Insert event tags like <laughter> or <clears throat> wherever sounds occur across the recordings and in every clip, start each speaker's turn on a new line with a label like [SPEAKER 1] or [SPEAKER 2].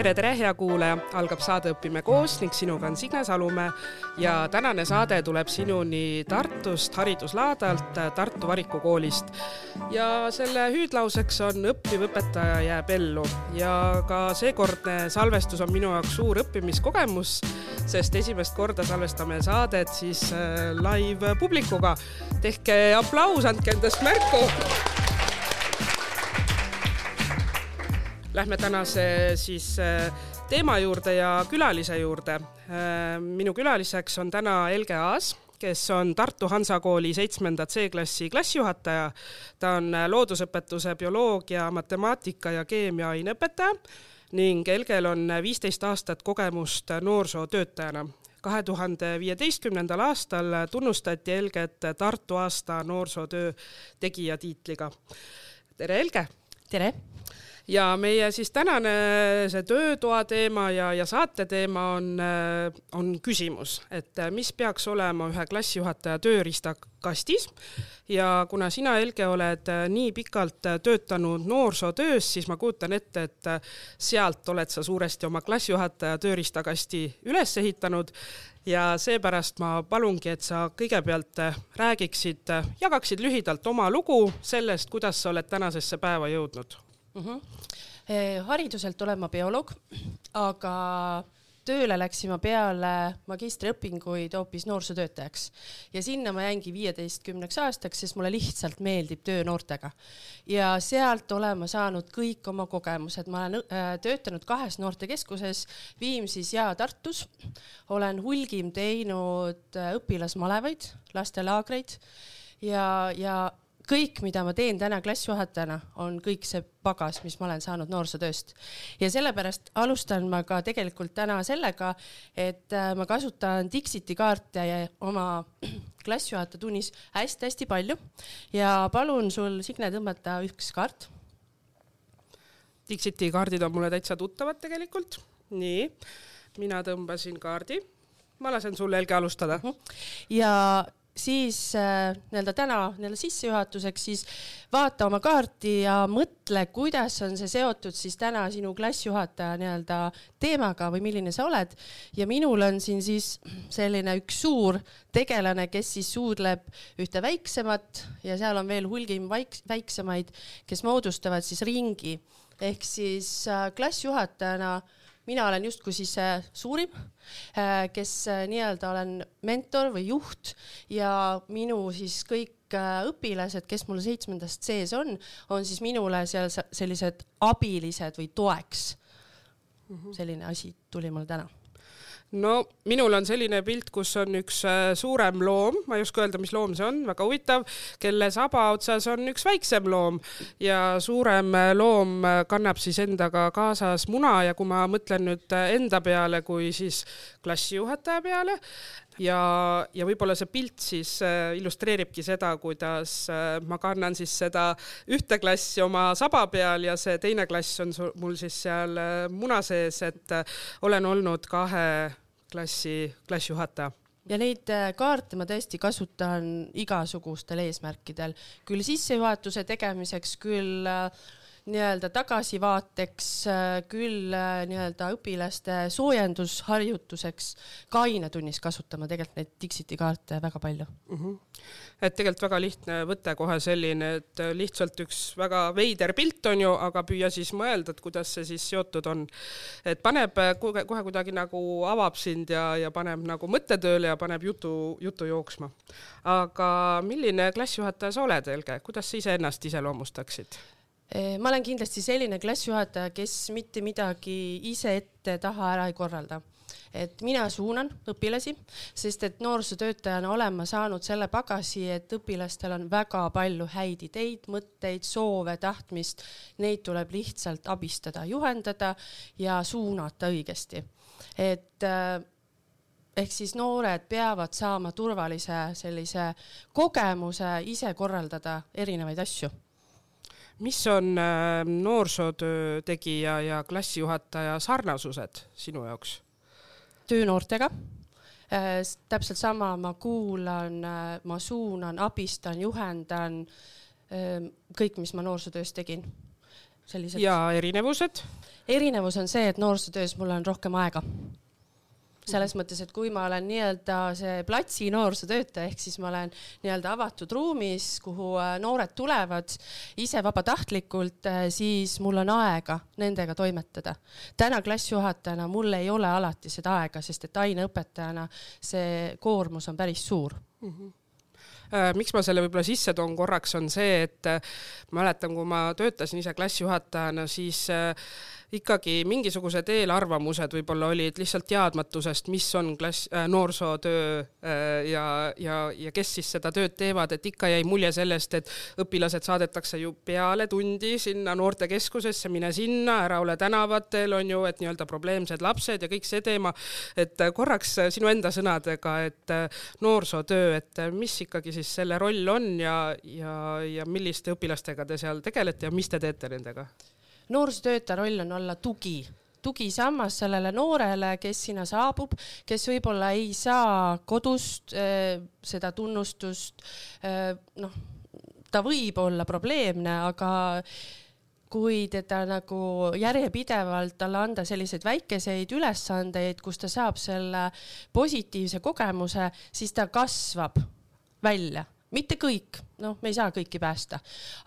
[SPEAKER 1] tere, tere, hea kuulaja, algab saade Õpime koos ning sinuga on Signe Salumäe ja tänane saade tuleb sinuni Tartust hariduslaadalt, Tartu Variku koolist. ja selle hüüdlauseks on õppiv õpetaja jääb ellu ja ka seekordne salvestus on minu jaoks suur õppimiskogemus, sest esimest korda salvestame saadet siis äh, live publikuga. tehke aplaus, andke endast märku Lähme tänase siis äh, teema juurde ja külalise juurde. Äh, minu külaliseks on täna Helge Aas, kes on Tartu Hansakooli seitsmenda C-klassi klassijuhataja. ta on äh, loodusõpetuse, bioloogia, matemaatika ja keemia aineõpetaja ning Helgel on viisteist aastat kogemust noorsootöötajana kahe tuhande viieteistkümnendal aastal tunnustati Helget Tartu aasta noorsootöö tegija tiitliga. tere, Helge!
[SPEAKER 2] tere!
[SPEAKER 1] Ja meie siis tänane see töötoa teema ja, ja saate teema on, äh, on küsimus, et äh, mis peaks olema ühe klassijuhataja tööriistakastis. Ja kuna sina, Helge, oled äh, nii pikalt töötanud noorsootöös, siis ma kujutan ette, et sealt oled sa suuresti oma klassijuhataja tööriistakasti üles ehitanud. Ja seepärast ma palungi, et sa kõigepealt räägiksid, jagaksid lühidalt oma lugu sellest, kuidas sa oled tänasesse päeva jõudnud mm.
[SPEAKER 2] -hmm. hariduselt olen ma bioloog, aga tööle läksin ma peale magistriõpinguid hoopis noorsootöötajaks ja sinna ma jäingi viieteistkümneks aastaks, sest mulle lihtsalt meeldib töö noortega. ja sealt olen ma saanud kõik oma kogemused, ma olen äh, töötanud kahes noortekeskuses, Viimsis ja Tartus. olen hulgim teinud äh, õpilasmalevaid, lastelaagreid ja, ja kõik, mida ma teen täna klassijuhatajana, on kõik see pagas, mis ma olen saanud noorsootööst. ja sellepärast alustan ma ka tegelikult täna sellega, et äh, ma kasutan Dixiti kaarte oma <clears throat> klassijuhataja tunnis hästi-hästi palju ja palun sul, Signe, tõmmata üks kaart.
[SPEAKER 1] Dixiti kaardid on mulle täitsa tuttavad tegelikult. nii, mina tõmbasin kaardi ma lasen sul Helge alustada.
[SPEAKER 2] ja siis äh, nii-öelda täna nii-öelda sissejuhatuseks siis vaata oma kaarti ja mõtle, kuidas on see seotud siis täna sinu klassijuhataja nii-öelda teemaga või milline sa oled. ja minul on siin siis selline üks suur tegelane, kes siis suudleb ühte väiksemat ja seal on veel hulgim väik-, väiksemaid, kes moodustavad siis ringi ehk siis klassijuhatajana äh, mina olen justkui siis suurim, äh, kes äh, nii-öelda olen mentor või juht ja minu siis kõik äh, õpilased, kes mul seitsmendast sees on, on siis minule seal sellised abilised või toeks. Mhm. selline asi tuli mul täna
[SPEAKER 1] no minul on selline pilt, kus on üks äh, suurem loom, ma ei oska öelda, mis loom see on, väga huvitav, kelle saba otsas on üks väiksem loom. Ja suurem äh, loom äh, kannab siis endaga kaasas muna ja kui ma mõtlen nüüd enda peale kui siis klassijuhataja peale, ja, ja võib-olla see pilt siis illustreeribki seda, kuidas ma kannan siis seda ühte klassi oma saba peal ja see teine klass on mul siis seal muna sees, et olen olnud kahe klassi, klassijuhataja.
[SPEAKER 2] Ja neid äh, kaarte ma tõesti kasutan igasugustel eesmärkidel, küll sissejuhatuse tegemiseks, küll äh, nii-öelda tagasivaateks, äh, küll äh, nii-öelda õpilaste soojendusharjutuseks ka ainetunnis kasutama tegelikult neid Dixiti kaarte väga palju mm. -hmm.
[SPEAKER 1] et tegelikult väga lihtne võte kohe selline, et äh, lihtsalt üks väga veider pilt on ju, aga püüa siis mõelda, et kuidas see siis seotud on. et paneb kohe, kohe kuidagi nagu avab sind ja, ja paneb nagu mõttetööle ja paneb jutu, jutu jooksma. aga milline klassijuhataja sa oled, Helge, kuidas sa iseennast iseloomustaksid?
[SPEAKER 2] Ma olen kindlasti selline klassijuhataja, kes mitte midagi ise ette-taha ära ei korralda et mina suunan õpilasi, sest et noorsootöötajana olen ma saanud selle pagasi, et õpilastel on väga palju häid ideid, mõtteid, soove, tahtmist. Neid tuleb lihtsalt abistada, juhendada ja suunata õigesti. et äh, ehk siis noored peavad saama turvalise sellise kogemuse ise korraldada erinevaid asju
[SPEAKER 1] mis on äh, noorsootöö tegija ja klassijuhataja sarnasused sinu jaoks?
[SPEAKER 2] töö noortega äh,. täpselt sama, ma kuulan äh,, ma suunan, abistan, juhendan äh, kõik, mis ma noorsootöös tegin sellised.
[SPEAKER 1] ja erinevused?
[SPEAKER 2] erinevus on see, et noorsootöös mul on rohkem aega selles mõttes, et kui ma olen nii-öelda see platsi noorsootöötaja, ehk siis ma olen nii-öelda avatud ruumis, kuhu äh, noored tulevad ise vabatahtlikult, äh, siis mul on aega nendega toimetada. täna klassijuhatajana mul ei ole alati seda aega, sest et aineõpetajana see koormus on päris suur mm. -hmm
[SPEAKER 1] miks ma selle võib-olla sisse toon korraks, on see, et mäletan, kui ma töötasin ise klassijuhatajana, siis äh, ikkagi mingisugused eelarvamused võib-olla olid lihtsalt teadmatusest, mis on klass äh,, noorsootöö äh, ja, ja, ja kes siis seda tööd teevad, et ikka jäi mulje sellest, et õpilased saadetakse ju peale tundi sinna noortekeskusesse, mine sinna, ära ole tänavatel, on ju, et nii-öelda probleemsed lapsed ja kõik see teema. et äh, korraks äh, sinu enda sõnadega, et äh, noorsootöö, et mis ikkagi siis selle roll on ja, ja, ja milliste õpilastega te seal tegelete ja mis te teete nendega?
[SPEAKER 2] Noorsootöötaja roll on olla tugi, tugisammas sellele noorele, kes sinna saabub, kes võib-olla ei saa kodust äh, seda tunnustust äh,, noh, ta võib olla probleemne, aga kui teda nagu järjepidevalt talle anda selliseid väikeseid ülesandeid, kus ta saab selle positiivse kogemuse, siis ta kasvab välja mitte kõik, noh, me ei saa kõiki päästa,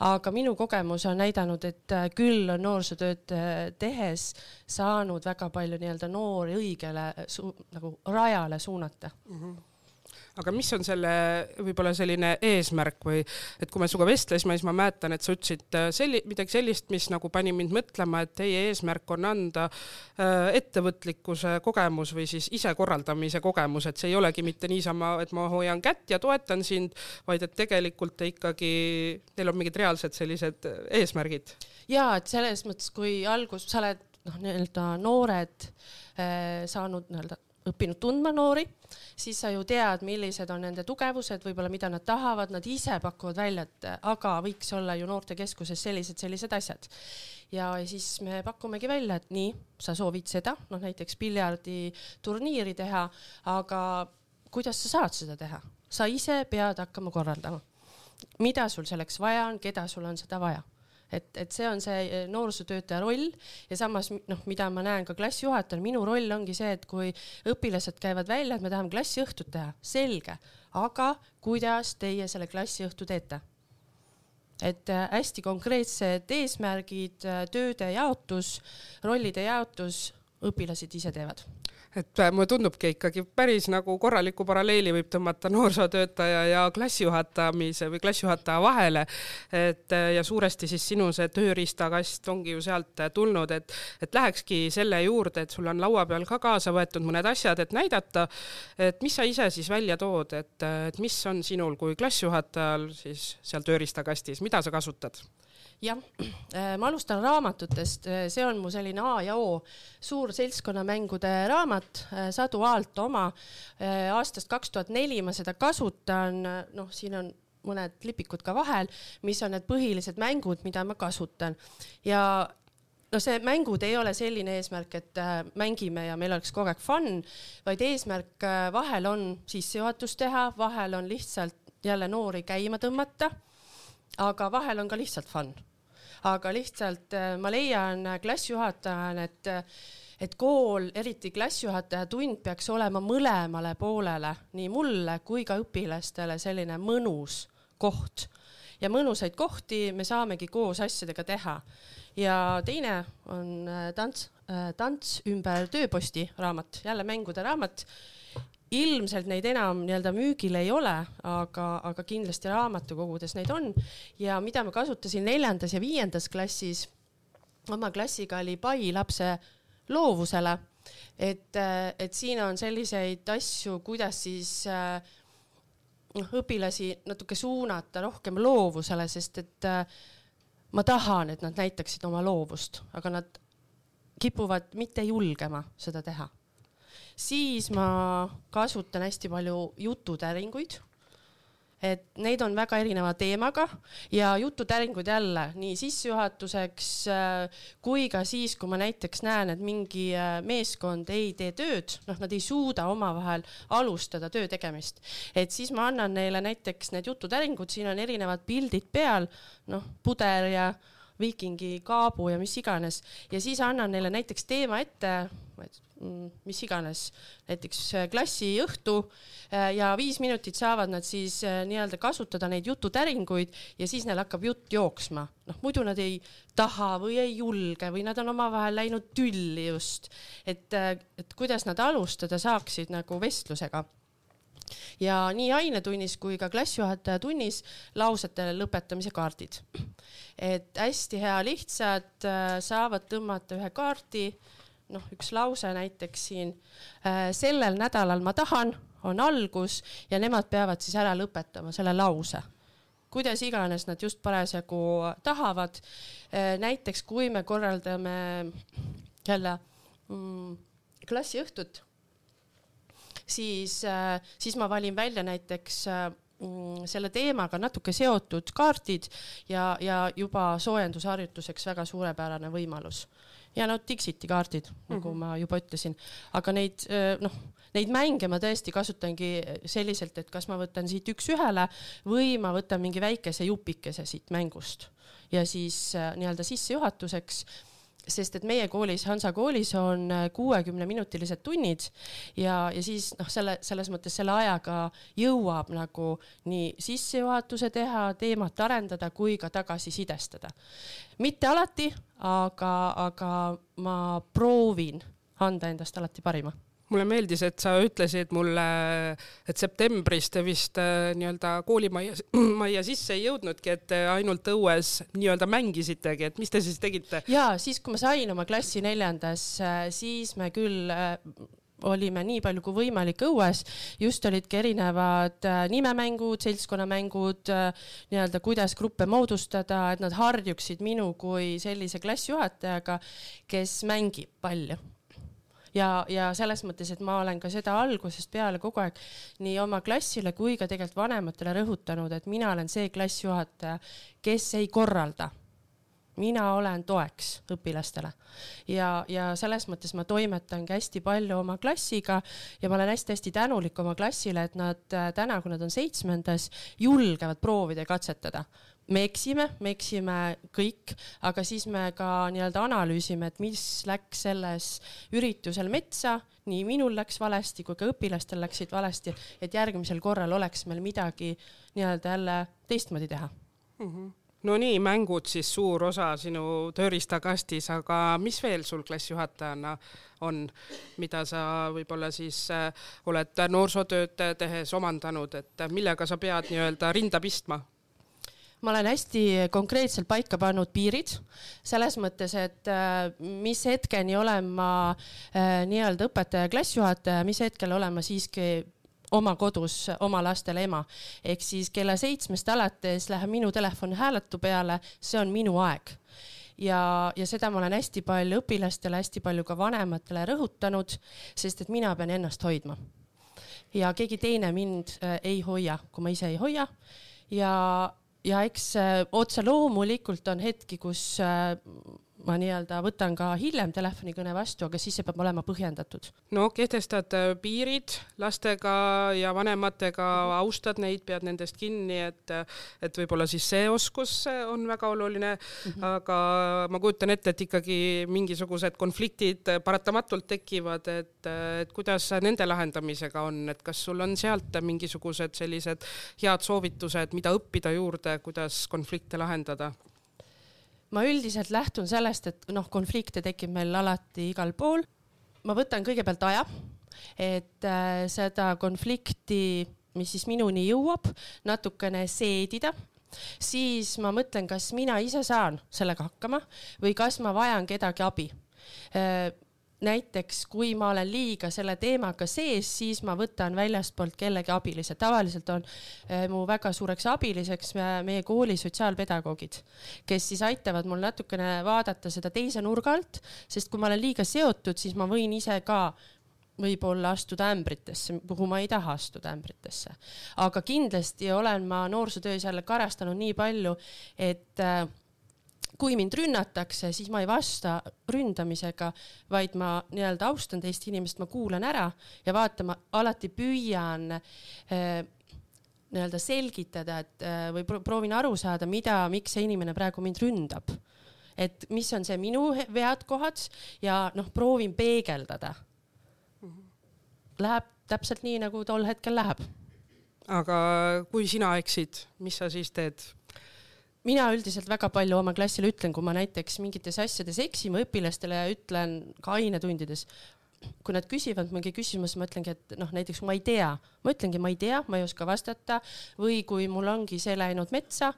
[SPEAKER 2] aga minu kogemus on näidanud, et äh, küll on noorsootööd äh, tehes saanud väga palju nii-öelda noori õigele nagu rajale suunata. Mm. -hmm
[SPEAKER 1] aga mis on selle võib-olla selline eesmärk või et kui me sinuga vestlesime, siis ma mäletan, et sa ütlesid äh, selli-, midagi sellist, mis nagu pani mind mõtlema, et teie eesmärk on anda äh, ettevõtlikkuse kogemus või siis isekorraldamise kogemus, et see ei olegi mitte niisama, et ma hoian kätt ja toetan sind, vaid et tegelikult te ikkagi, teil on mingid reaalsed sellised äh, eesmärgid.
[SPEAKER 2] ja et selles mõttes, kui algus, sa oled noh, nii-öelda noored saanud nii-öelda õppinud tundma noori, siis sa ju tead, millised on nende tugevused, võib-olla mida nad tahavad, nad ise pakuvad välja, et aga võiks olla ju noortekeskuses sellised, sellised asjad. ja siis me pakumegi välja, et nii, sa soovid seda, noh näiteks piljarditurniiri teha, aga kuidas sa saad seda teha? sa ise pead hakkama korraldama. mida sul selleks vaja on, keda sul on seda vaja et, et see on see eh, noorsootöötaja roll ja samas noh, mida ma näen ka klassijuhatajana, minu roll ongi see, et kui õpilased käivad välja, et me tahame klassiõhtut teha, selge, aga kuidas teie selle klassiõhtu teete? et äh, hästi konkreetsed eesmärgid, äh, tööde jaotus, rollide jaotus, õpilased ise teevad
[SPEAKER 1] et äh, mulle tundubki ikkagi päris nagu korraliku paralleeli võib tõmmata noorsootöötaja ja klassijuhatamise või klassijuhataja vahele. et äh, ja suuresti siis sinu see tööriistakast ongi ju sealt äh, tulnud, et, et lähekski selle juurde, et sul on laua peal ka kaasa võetud mõned asjad, et näidata, et mis sa ise siis välja tood, et, et mis on sinul kui klassijuhatajal siis seal tööriistakastis, mida sa kasutad?
[SPEAKER 2] Jah, äh, ma alustan raamatutest, äh, see on mu selline A ja O, suur seltskonnamängude raamat, äh, Sadu Aalt oma. aastast kaks tuhat neli ma seda kasutan, noh, siin on mõned lipikud ka vahel, mis on need põhilised mängud, mida ma kasutan. Ja no see mängud ei ole selline eesmärk, et mängime ja meil oleks kogu aeg fun, vaid eesmärk vahel on sissejuhatus teha, vahel on lihtsalt jälle noori käima tõmmata. aga vahel on ka lihtsalt fun aga lihtsalt äh, ma leian klassijuhatajana, et et kool, eriti klassijuhataja tund peaks olema mõlemale poolele, nii mulle kui ka õpilastele selline mõnus koht ja mõnusaid kohti me saamegi koos asjadega teha. ja teine on äh, tants, äh, tants ümber tööposti raamat, jälle mängude raamat ilmselt neid enam nii-öelda müügil ei ole, aga, aga kindlasti raamatukogudes neid on ja mida ma kasutasin neljandas ja viiendas klassis oma klassiga oli pai lapse loovusele. et, et siin on selliseid asju, kuidas siis noh, õpilasi natuke suunata rohkem loovusele, sest et ma tahan, et nad näitaksid oma loovust, aga nad kipuvad mitte julgema seda teha siis ma kasutan hästi palju jututäringuid. Et neid on väga erineva teemaga ja jututäringud jälle nii sissejuhatuseks äh, kui ka siis, kui ma näiteks näen, et mingi äh, meeskond ei tee tööd, noh, nad ei suuda omavahel alustada töö tegemist, et siis ma annan neile näiteks need jututäringud, siin on erinevad pildid peal, noh, puder ja viikingi kaabu ja mis iganes. Ja siis annan neile näiteks teema ette, mm, mis iganes, näiteks äh, klassiõhtu äh, ja viis minutit saavad nad siis äh, nii-öelda kasutada neid jututäringuid ja siis neil hakkab jutt jooksma. noh, muidu nad ei taha või ei julge või nad on omavahel läinud tülli just, et, et kuidas nad alustada saaksid nagu vestlusega ja nii ainetunnis kui ka klassijuhataja tunnis lausete lõpetamise kaardid. et hästi hea lihtsad, äh, saavad tõmmata ühe kaardi, noh, üks lause näiteks siin. Äh, sellel nädalal ma tahan, on algus ja nemad peavad siis ära lõpetama selle lause kuidas iganes nad just parasjagu tahavad. Äh, näiteks kui me korraldame jälle mm, klassiõhtut siis, äh, siis ma valin välja näiteks äh, mm, selle teemaga natuke seotud kaardid ja, ja juba soojendusharjutuseks väga suurepärane võimalus. ja no Dixiti kaardid mm, -hmm. nagu mhm. ma juba ütlesin, aga neid äh, noh, neid mänge ma tõesti kasutangi selliselt, et kas ma võtan siit üks-ühele või ma võtan mingi väikese jupikese siit mängust ja siis nii-öelda sissejuhatuseks sest et meie koolis, Hansa koolis on äh, kuuekümneminutilised tunnid ja, ja siis noh, selle, selles mõttes selle ajaga jõuab nagu nii sissejuhatuse teha, teemat arendada kui ka tagasisidestada. mitte alati, aga, aga ma proovin anda endast alati parima
[SPEAKER 1] mulle meeldis, et sa ütlesid mulle, et septembris te vist äh, nii-öelda koolimajja, <clears throat> majja sisse ei jõudnudki, et ainult õues nii-öelda mängisitegi, et mis te siis tegite?
[SPEAKER 2] ja siis, kui ma sain oma klassi neljandas, äh, siis me küll äh, olime nii palju kui võimalik õues, just olidki erinevad nimemängud, seltskonnamängud, nii-öelda kuidas gruppe moodustada, et nad harjuksid minu kui sellise klassijuhatajaga, kes mängib palju ja, ja selles mõttes, et ma olen ka seda algusest peale kogu aeg nii oma klassile kui ka tegelikult vanematele rõhutanud, et mina olen see klassijuhataja, kes ei korralda. Mina olen toeks õpilastele. Ja, ja selles mõttes ma toimetangi hästi palju oma klassiga ja ma olen hästi-hästi tänulik oma klassile, et nad täna, kui nad on seitsmendas, julgevad proovida ja katsetada me eksime, me eksime kõik, aga siis me ka nii-öelda analüüsime, et mis läks selles üritusel metsa, nii minul läks valesti kui ka õpilastel läksid valesti, et järgmisel korral oleks meil midagi nii-öelda jälle teistmoodi teha mm.
[SPEAKER 1] -hmm no nii, mängud siis suur osa sinu tööriistakastis, aga mis veel sul klassijuhatajana on, mida sa võib-olla siis äh, oled noorsootööd tehes omandanud, et millega sa pead nii-öelda rinda pistma?
[SPEAKER 2] Ma olen hästi konkreetselt paika pannud piirid selles mõttes, et äh, mis hetkeni olen ma äh, nii-öelda õpetaja, klassijuhataja, mis hetkel olen ma siiski oma kodus oma lastele ema. ehk siis kella seitsmest alates läheb minu telefon hääletu peale, see on minu aeg ja, ja seda ma olen hästi palju õpilastele, hästi palju ka vanematele rõhutanud, sest et mina pean ennast hoidma. ja keegi teine mind äh, ei hoia, kui ma ise ei hoia ja ja eks äh, otse loomulikult on hetki, kus äh, ma nii-öelda võtan ka hiljem telefonikõne vastu, aga siis see peab olema põhjendatud.
[SPEAKER 1] no kehtestad äh, piirid lastega ja vanematega, austad neid, pead nendest kinni, et, et võib-olla siis see oskus on väga oluline mm. -hmm. aga ma kujutan ette, et ikkagi mingisugused konfliktid paratamatult tekivad, et, et kuidas nende lahendamisega on, et kas sul on sealt mingisugused sellised head soovitused, mida õppida juurde, kuidas konflikte lahendada?
[SPEAKER 2] Ma üldiselt lähtun sellest, et noh, konflikte tekib meil alati igal pool. ma võtan kõigepealt aja, et äh, seda konflikti, mis siis minuni jõuab, natukene seedida siis ma mõtlen, kas mina ise saan sellega hakkama või kas ma vajan kedagi abi äh, näiteks kui ma olen liiga selle teemaga sees, siis ma võtan väljastpoolt kellegi abilise, tavaliselt on äh, mu väga suureks abiliseks meie kooli sotsiaalpedagoogid, kes siis aitavad mul natukene vaadata seda teise nurga alt, sest kui ma olen liiga seotud, siis ma võin ise ka võib-olla astuda ämbritesse, kuhu ma ei taha astuda ämbritesse. aga kindlasti olen ma noorsootöös jälle karastanud nii palju, et äh, kui mind rünnatakse, siis ma ei vasta ründamisega, vaid ma nii-öelda austan teist inimest, ma kuulan ära ja vaata, ma alati püüan äh, nii-öelda selgitada, et äh, või proovin aru saada, mida, miks see inimene praegu mind ründab et mis on see minu vead kohad ja noh, proovin peegeldada. Läheb täpselt nii, nagu tol hetkel läheb.
[SPEAKER 1] aga kui sina eksid, mis sa siis teed?
[SPEAKER 2] Mina üldiselt väga palju oma klassile ütlen, kui ma näiteks mingites asjades eksin või õpilastele ütlen ka ainetundides, kui nad küsivad mingi küsimuse, ma ütlengi, et noh, näiteks ma ei tea, ma ütlengi, ma ei tea, ma ei oska vastata. Või kui mul ongi see läinud metsa,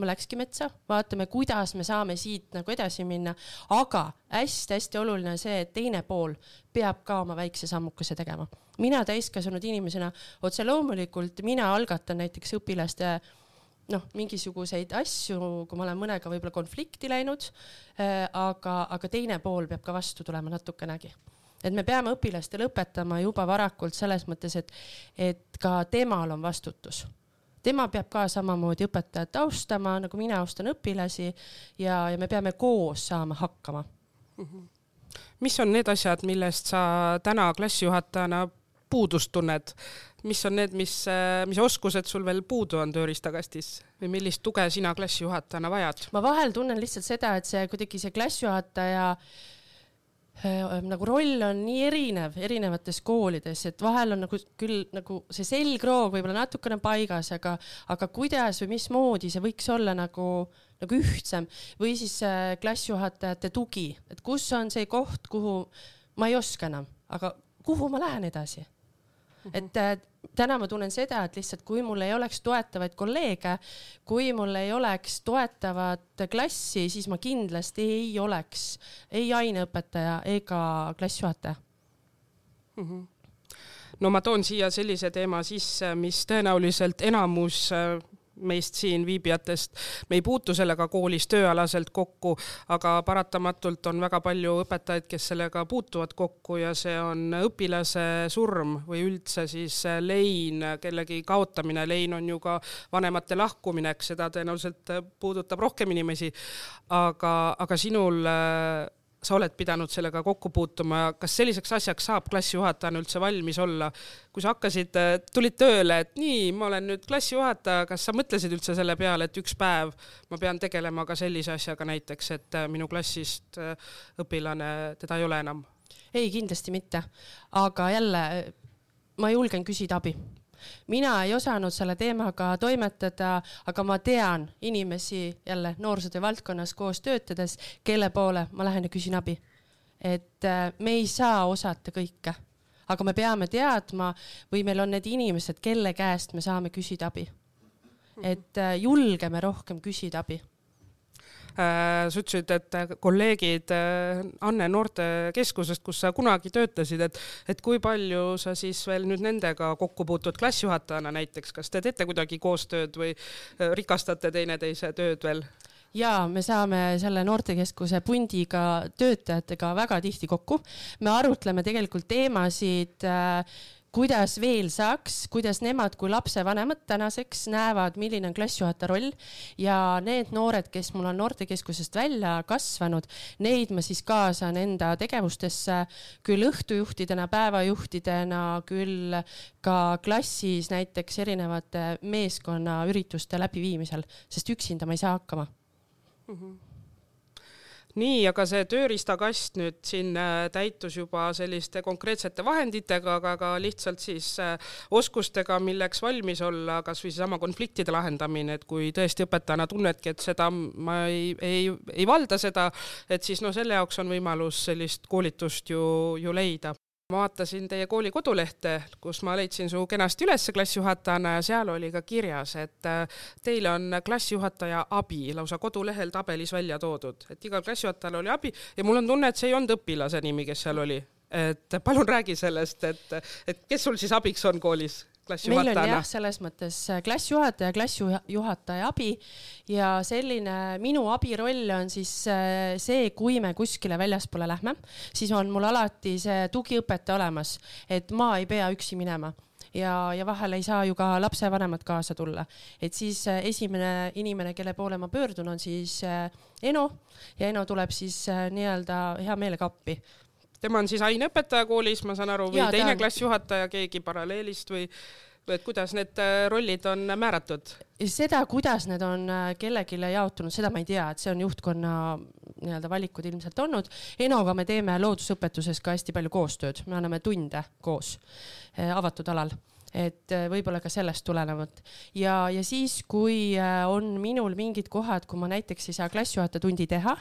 [SPEAKER 2] ma läkski metsa, vaatame, kuidas me saame siit nagu edasi minna, aga hästi-hästi oluline on see, et teine pool peab ka oma väikse sammukese tegema. mina täiskasvanud inimesena otse loomulikult mina algatan näiteks õpilaste noh, mingisuguseid asju, kui ma olen mõnega võib-olla konflikti läinud äh,, aga, aga teine pool peab ka vastu tulema natukenegi et me peame õpilastele õpetama juba varakult selles mõttes, et, et ka temal on vastutus. tema peab ka samamoodi õpetajat austama, nagu mina austan õpilasi ja, ja me peame koos saama hakkama mm. -hmm.
[SPEAKER 1] mis on need asjad, millest sa täna klassijuhatajana puudust tunned, mis on need, mis, mis oskused sul veel puudu on tööriistakastis või millist tuge sina klassijuhatajana vajad?
[SPEAKER 2] ma vahel tunnen lihtsalt seda, et see kuidagi see klassijuhataja äh, Äh, nagu roll on nii erinev erinevates koolides, et vahel on nagu küll nagu see selgroog võib-olla natukene paigas, aga, aga kuidas või mismoodi see võiks olla nagu, nagu ühtsem või siis äh, klassijuhatajate tugi, et kus on see koht, kuhu ma ei oska enam, aga kuhu ma lähen edasi. Et äh, täna ma tunnen seda, et lihtsalt kui mul ei oleks toetavaid kolleege, kui mul ei oleks toetavat klassi, siis ma kindlasti ei oleks ei aineõpetaja ega klassijuhataja mm.
[SPEAKER 1] -hmm no ma toon siia sellise teema sisse, mis tõenäoliselt enamus äh, meist siin viibijatest, me ei puutu sellega koolis tööalaselt kokku, aga paratamatult on väga palju õpetajaid, kes sellega puutuvad kokku ja see on õpilase surm või üldse siis lein, kellegi kaotamine, lein on ju ka vanemate lahkumine, eks seda tõenäoliselt puudutab rohkem inimesi. aga, aga sinul sa oled pidanud sellega kokku puutuma ja kas selliseks asjaks saab klassijuhatajana üldse valmis olla? kui sa hakkasid, tulid tööle, et nii, ma olen nüüd klassijuhataja, kas sa mõtlesid üldse selle peale, et üks päev ma pean tegelema ka sellise asjaga näiteks, et minu klassist õpilane, teda ei ole enam?
[SPEAKER 2] ei, kindlasti mitte, aga jälle ma julgen küsida abi mina ei osanud selle teemaga toimetada, aga ma tean inimesi jälle noorsootöö valdkonnas koos töötades, kelle poole ma lähen ja küsin abi. et äh, me ei saa osata kõike, aga me peame teadma või meil on need inimesed, kelle käest me saame küsida abi. et äh, julgeme rohkem küsida abi
[SPEAKER 1] sa ütlesid, et äh, kolleegid äh, Anne Noortekeskusest, kus sa kunagi töötasid, et, et kui palju sa siis veel nüüd nendega kokku puutud klassijuhatajana näiteks, kas te teete kuidagi koostööd või rikastate teineteise tööd veel?
[SPEAKER 2] ja me saame selle noortekeskuse pundiga töötajatega väga tihti kokku. me arutleme tegelikult teemasid äh, kuidas veel saaks, kuidas nemad kui lapsevanemad tänaseks näevad, milline on klassijuhataja roll ja need noored, kes mul on noortekeskusest välja kasvanud, neid ma siis kaasan enda tegevustesse küll õhtujuhtidena, päevajuhtidena, küll ka klassis näiteks erinevate meeskonnaürituste läbiviimisel, sest üksinda ma ei saa hakkama mm. -hmm
[SPEAKER 1] nii, aga see tööriistakast nüüd siin äh, täitus juba selliste konkreetsete vahenditega, aga ka lihtsalt siis äh, oskustega, milleks valmis olla, kasvõi seesama konfliktide lahendamine, et kui tõesti õpetajana tunnedki, et seda ma ei, ei, ei valda seda, et siis no selle jaoks on võimalus sellist koolitust ju, ju leida ma vaatasin teie kooli kodulehte, kus ma leidsin su kenasti üles klassijuhatajana ja seal oli ka kirjas, et äh, teil on klassijuhataja abi lausa kodulehel tabelis välja toodud, et igal klassijuhatajal oli abi ja mul on tunne, et see ei olnud õpilase nimi, kes seal oli. et palun räägi sellest, et, et kes sul siis abiks on koolis?
[SPEAKER 2] Meil on jah, selles mõttes äh, klassijuhataja, klassijuhataja abi ja selline minu abiroll on siis äh, see, kui me kuskile väljaspoole lähme, siis on mul alati see tugiõpetaja olemas, et ma ei pea üksi minema ja, ja vahel ei saa ju ka lapsevanemad kaasa tulla, et siis äh, esimene inimene, kelle poole ma pöördun, on siis Eno ja Eno tuleb siis nii-öelda hea meelega appi
[SPEAKER 1] tema on siis aineõpetaja koolis, ma saan aru, või ja, teine klassijuhataja, keegi paralleelist või? või et kuidas need äh, rollid on määratud?
[SPEAKER 2] seda, kuidas need on äh, kellelegi jaotunud, seda ma ei tea, et see on juhtkonna nii-öelda valikud ilmselt olnud. Enoga me teeme loodusõpetuses ka hästi palju koostööd, me anname tunde koos avatud alal et äh, võib-olla ka sellest tulenevalt. ja, ja siis, kui äh, on minul mingid kohad, kui ma näiteks ei saa klassijuhatajatundi teha,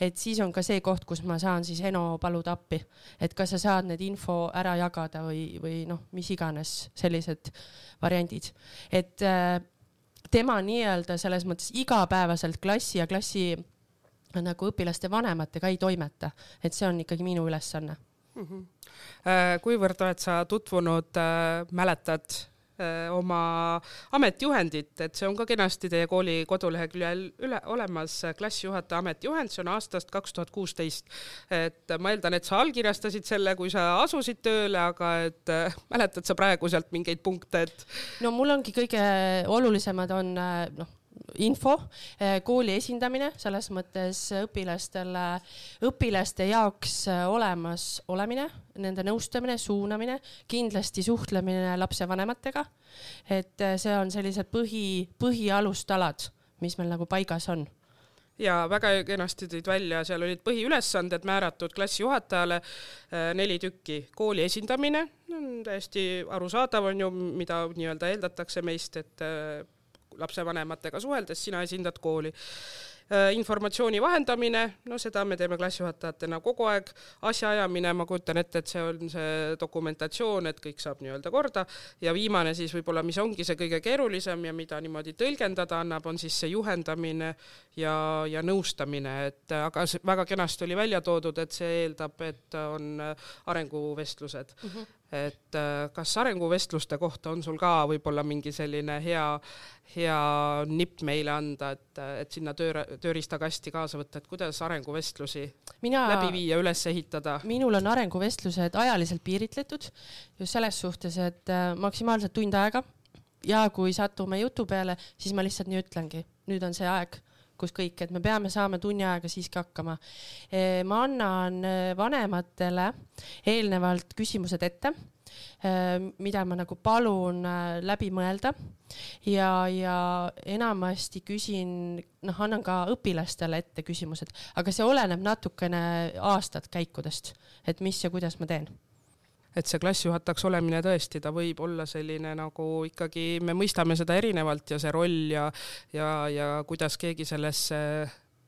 [SPEAKER 2] et siis on ka see koht, kus ma saan siis Eno paluda appi, et kas sa saad need info ära jagada või, või noh, mis iganes sellised variandid, et äh, tema nii-öelda selles mõttes igapäevaselt klassi ja klassi nagu õpilaste vanematega ei toimeta, et see on ikkagi minu ülesanne mm. -hmm.
[SPEAKER 1] kuivõrd oled sa tutvunud, äh, mäletad äh, oma ametijuhendit, et see on ka kenasti teie kooli koduleheküljel üle olemas, klassijuhataja ametijuhend, see on aastast kaks tuhat kuusteist. et ma eeldan, et sa allkirjastasid selle, kui sa asusid tööle, aga et mäletad sa praegu sealt mingeid punkte, et?
[SPEAKER 2] no mul ongi kõige olulisemad on noh info, eh, kooli esindamine, selles mõttes õpilastele, õpilaste jaoks eh, olemas olemine, nende nõustamine, suunamine, kindlasti suhtlemine lapsevanematega. et eh, see on sellised põhi, põhialustalad, mis meil nagu paigas on
[SPEAKER 1] ja väga kenasti tõid välja, seal olid põhiülesanded määratud klassijuhatajale, neli tükki, kooli esindamine, täiesti arusaadav on ju, mida nii-öelda eeldatakse meist, et lapsevanematega suheldes sina esindad kooli. Äh, informatsiooni vahendamine, no seda me teeme klassijuhatajatena kogu aeg, asjaajamine, ma kujutan ette, et see on see dokumentatsioon, et kõik saab nii-öelda korda ja viimane siis võib-olla, mis ongi see kõige keerulisem ja mida niimoodi tõlgendada annab, on siis see juhendamine ja, ja nõustamine, et aga väga kenasti oli välja toodud, et see eeldab, et on arenguvestlused mm. -hmm et äh, kas arenguvestluste kohta on sul ka võib-olla mingi selline hea, hea nipp meile anda, et, et sinna töö, tööriistakasti kaasa võtta, et kuidas arenguvestlusi Mina, läbi viia, üles ehitada?
[SPEAKER 2] minul on arenguvestlused ajaliselt piiritletud just selles suhtes, et äh, maksimaalselt tund aega ja kui satume jutu peale, siis ma lihtsalt nii ütlengi, nüüd on see aeg kus kõik, et me peame saama tunni aega siiski hakkama. ma annan äh, vanematele eelnevalt küsimused ette äh, mida ma nagu palun läbi mõelda ja, ja enamasti küsin, noh, annan ka õpilastele ette küsimused, aga see oleneb natukene aastat käikudest, et mis ja kuidas ma teen
[SPEAKER 1] et see klassijuhatajaks olemine tõesti, ta võib olla selline nagu ikkagi, me mõistame seda erinevalt ja see roll ja, ja, ja kuidas keegi sellesse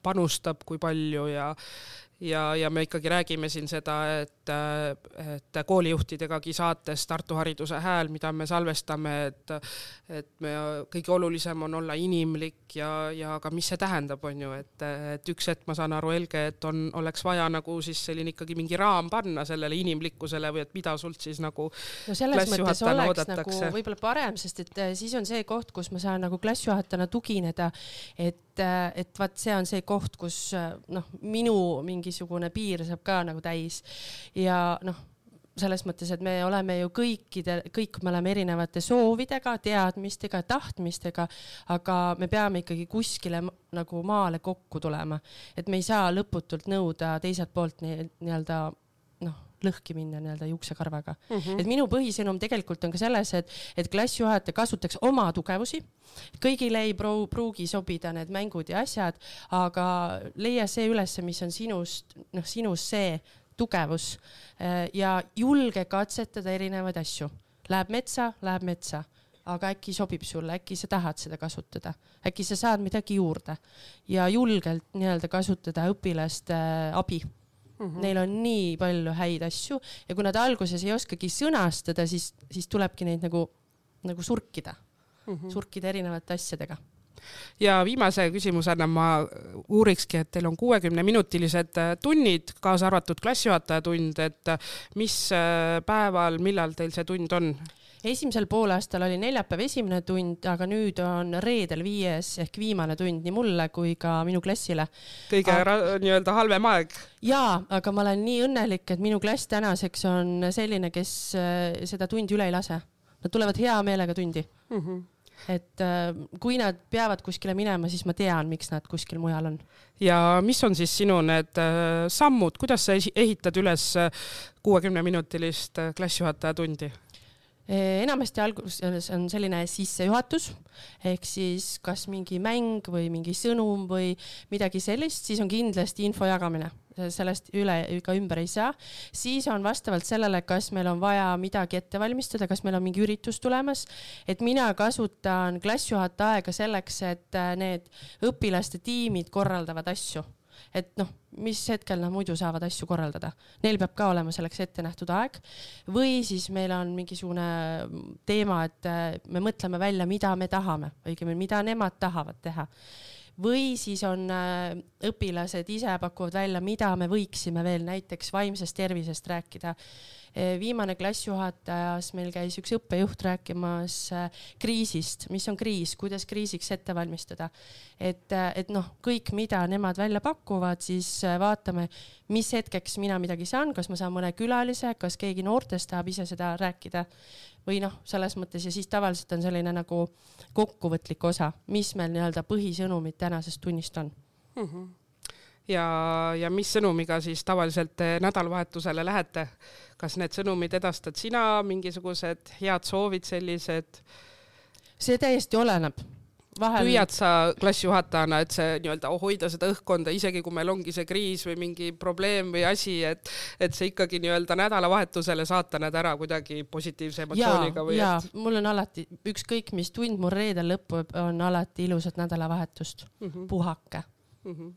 [SPEAKER 1] panustab, kui palju ja, ja, ja me ikkagi räägime siin seda, et, et koolijuhtidegagi saates Tartu Hariduse Hääl, mida me salvestame, et, et me, kõige olulisem on olla inimlik ja, ja ka mis see tähendab, on ju, et, et üks hetk ma saan aru, Helge, et on, oleks vaja nagu siis selline ikkagi mingi raam panna sellele inimlikkusele või et mida sult siis nagu
[SPEAKER 2] no selles mõttes oleks oodatakse. nagu võib-olla parem, sest et eh, siis on see koht, kus ma saan nagu klassijuhatajana tugineda, et et vaat see on see koht, kus noh, minu mingisugune piir saab ka nagu täis. Ja noh, selles mõttes, et me oleme ju kõikide, kõik me oleme erinevate soovidega, teadmistega, tahtmistega, aga me peame ikkagi kuskile nagu maale kokku tulema, et me ei saa lõputult nõuda teiselt poolt nii-öelda noh lõhki minna nii-öelda juuksekarvaga mm. -hmm. et minu põhisõnum tegelikult on ka selles, et, et klassijuhataja kasutaks oma tugevusi. kõigile ei pru, pruugi sobida need mängud ja asjad, aga leia see üles, mis on sinust, noh, sinus see tugevus eh, ja julge katsetada erinevaid asju. Läheb metsa, läheb metsa aga äkki sobib sulle, äkki sa tahad seda kasutada, äkki sa saad midagi juurde ja julgelt nii-öelda kasutada õpilaste abi mm. -hmm. Neil on nii palju häid asju ja kui nad alguses ei oskagi sõnastada, siis, siis tulebki neid nagu, nagu surkida mm, -hmm. surkida erinevate asjadega
[SPEAKER 1] ja viimase küsimusena ma uurikski, et teil on kuuekümneminutilised äh, tunnid, kaasa arvatud klassijuhataja tund, et äh, mis äh, päeval, millal teil see tund on?
[SPEAKER 2] Esimesel poolaastal oli neljapäev esimene tund, aga nüüd on reedel viies ehk viimane tund nii mulle kui ka minu klassile.
[SPEAKER 1] kõige aga... nii-öelda halvem aeg.
[SPEAKER 2] jaa, aga ma olen nii õnnelik, et minu klass tänaseks on selline, kes äh, seda tundi üle ei lase. Nad tulevad hea meelega tundi mm. -hmm et äh, kui nad peavad kuskile minema, siis ma tean, miks nad kuskil mujal on.
[SPEAKER 1] ja mis on siis sinu need äh, sammud, kuidas sa ehitad üles kuuekümneminutilist klassijuhataja tundi?
[SPEAKER 2] Enamasti alguses on selline sissejuhatus. Ehk siis kas mingi mäng või mingi sõnum või midagi sellist, siis on kindlasti info jagamine, sellest üle ega ümber ei saa. siis on vastavalt sellele, kas meil on vaja midagi ette valmistada, kas meil on mingi üritus tulemas, et mina kasutan klassijuhataja aega selleks, et äh, need õpilaste tiimid korraldavad asju et noh, mis hetkel nad muidu saavad asju korraldada, neil peab ka olema selleks ette nähtud aeg. või siis meil on mingisugune teema, et äh, me mõtleme välja, mida me tahame, õigemini, mida nemad tahavad teha. Või siis on äh, õpilased ise pakuvad välja, mida me võiksime veel näiteks vaimsest tervisest rääkida viimane klassijuhatajas meil käis üks õppejuht rääkimas eh, kriisist, mis on kriis, kuidas kriisiks ette valmistada. et, eh, et noh, kõik, mida nemad välja pakuvad, siis vaatame, mis hetkeks mina midagi saan, kas ma saan mõne külalise, kas keegi noortest tahab ise seda rääkida või noh, selles mõttes ja siis tavaliselt on selline nagu kokkuvõtlik osa, mis meil nii-öelda põhisõnumid tänasest tunnist on mm.
[SPEAKER 1] -hmm ja, ja mis sõnumiga siis tavaliselt nädalavahetusele lähete? kas need sõnumid edastad sina, mingisugused head soovid sellised?
[SPEAKER 2] see täiesti oleneb.
[SPEAKER 1] Vahel... püüad sa klassijuhatajana, et see nii-öelda hoida seda õhkkonda, isegi kui meil ongi see kriis või mingi probleem või asi, et, et see ikkagi nii-öelda nädalavahetusele saata need ära kuidagi positiivse emotsiooniga või?
[SPEAKER 2] jaa et..., mul on alati, ükskõik mis tund mul reedel lõpeb, on alati ilusat nädalavahetust mm, -hmm. puhake mm. -hmm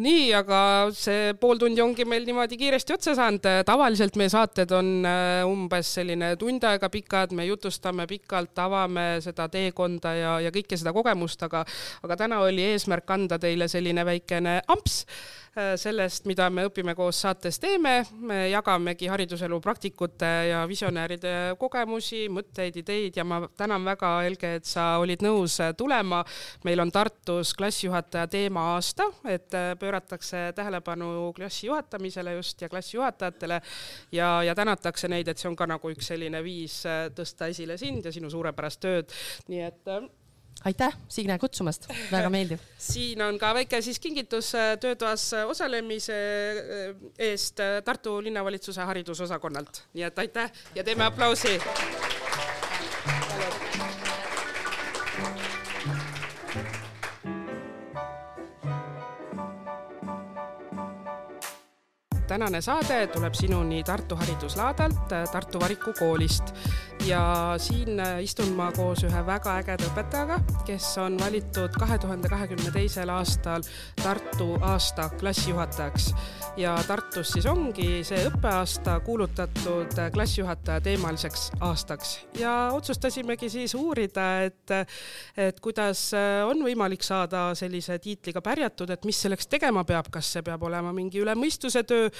[SPEAKER 1] nii, aga see pool tundi ongi meil niimoodi kiiresti otsa saanud. tavaliselt meie saated on äh, umbes selline tund aega pikad, me jutustame pikalt, avame seda teekonda ja, ja kõike seda kogemust, aga, aga täna oli eesmärk anda teile selline väikene amps Äh, sellest, mida me õpime koos saates teeme. me jagamegi hariduselu praktikute ja visionääride kogemusi, mõtteid, ideid ja ma tänan väga, Helge, et sa olid nõus äh, tulema. meil on Tartus klassijuhataja teema aasta, et äh, pööratakse tähelepanu klassi juhatamisele just ja klassijuhatajatele ja, ja tänatakse neid, et see on ka nagu üks selline viis tõsta esile sind ja sinu suurepärast tööd. nii et
[SPEAKER 2] aitäh, Signe, kutsumast, väga meeldiv. <laughs>
[SPEAKER 1] siin on ka väike siis kingitus äh, töötoas äh, osalemise äh, eest Tartu linnavalitsuse haridusosakonnalt, nii et aitäh ja teeme aplausi. Tänane saade tuleb sinuni Tartu Hariduslaadalt, Tartu Variku koolist ja siin äh, istun ma koos ühe väga ägeda õpetajaga, kes on valitud kahe tuhande kahekümne teisel aastal Tartu aasta klassijuhatajaks. Ja Tartus siis ongi see õppeaasta kuulutatud klassijuhataja teemaliseks aastaks. Ja otsustasimegi siis uurida, et, et kuidas äh, on võimalik saada sellise tiitliga pärjatud, et mis selleks tegema peab, kas see peab olema mingi üle mõistuse töö